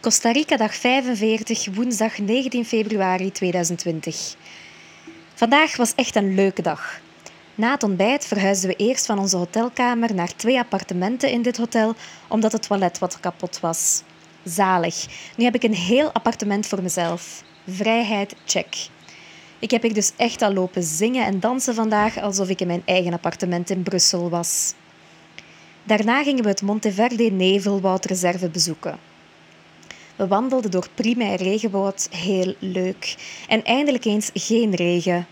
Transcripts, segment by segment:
Costa Rica dag 45, woensdag 19 februari 2020. Vandaag was echt een leuke dag. Na het ontbijt verhuisden we eerst van onze hotelkamer naar twee appartementen in dit hotel, omdat het toilet wat kapot was. Zalig. Nu heb ik een heel appartement voor mezelf. Vrijheid, check. Ik heb hier dus echt al lopen zingen en dansen vandaag alsof ik in mijn eigen appartement in Brussel was. Daarna gingen we het Monteverde Nevelwoudreserve bezoeken. We wandelden door primair regenwoud, heel leuk. En eindelijk eens geen regen.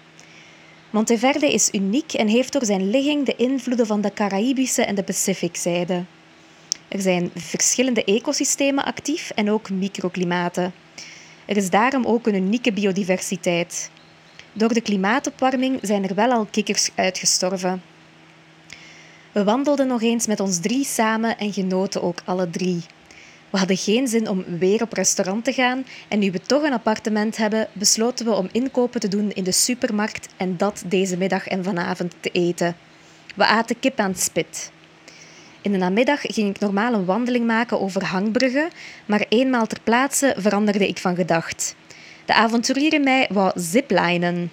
Monteverde is uniek en heeft door zijn ligging de invloeden van de Caraïbische en de Pacificzijde. Er zijn verschillende ecosystemen actief en ook microklimaten. Er is daarom ook een unieke biodiversiteit. Door de klimaatopwarming zijn er wel al kikkers uitgestorven. We wandelden nog eens met ons drie samen en genoten ook alle drie. We hadden geen zin om weer op restaurant te gaan en nu we toch een appartement hebben, besloten we om inkopen te doen in de supermarkt en dat deze middag en vanavond te eten. We aten kip aan het spit. In de namiddag ging ik normaal een wandeling maken over hangbruggen, maar eenmaal ter plaatse veranderde ik van gedacht. De avonturier in mij wou ziplinen.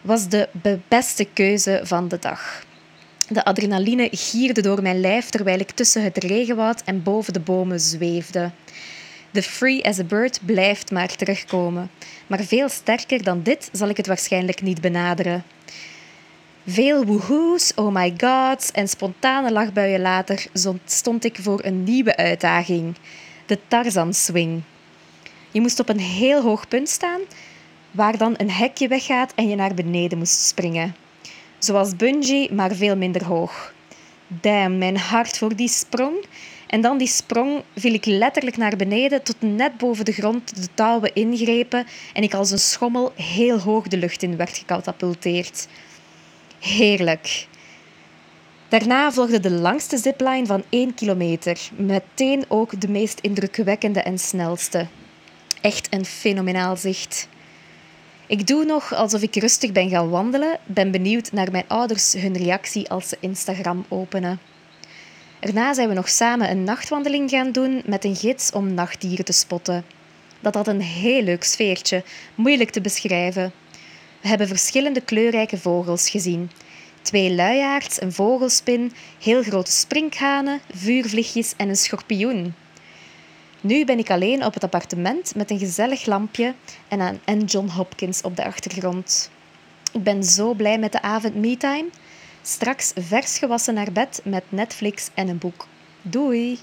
Was de beste keuze van de dag. De adrenaline gierde door mijn lijf terwijl ik tussen het regenwoud en boven de bomen zweefde. De free as a bird blijft maar terugkomen. Maar veel sterker dan dit zal ik het waarschijnlijk niet benaderen. Veel woehoes, oh my gods en spontane lachbuien later stond ik voor een nieuwe uitdaging: de Tarzan Swing. Je moest op een heel hoog punt staan, waar dan een hekje weggaat en je naar beneden moest springen. Zoals bungee, maar veel minder hoog. Damn, mijn hart voor die sprong. En dan die sprong viel ik letterlijk naar beneden tot net boven de grond de touwen ingrepen en ik als een schommel heel hoog de lucht in werd gecatapulteerd. Heerlijk. Daarna volgde de langste zipline van 1 kilometer, meteen ook de meest indrukwekkende en snelste. Echt een fenomenaal zicht. Ik doe nog alsof ik rustig ben gaan wandelen, ben benieuwd naar mijn ouders hun reactie als ze Instagram openen. Erna zijn we nog samen een nachtwandeling gaan doen met een gids om nachtdieren te spotten. Dat had een heel leuk sfeertje, moeilijk te beschrijven. We hebben verschillende kleurrijke vogels gezien. Twee luiaards, een vogelspin, heel grote sprinkhanen, vuurvliegjes en een schorpioen. Nu ben ik alleen op het appartement met een gezellig lampje en, en John Hopkins op de achtergrond. Ik ben zo blij met de avond me-time. Straks vers gewassen naar bed met Netflix en een boek. Doei!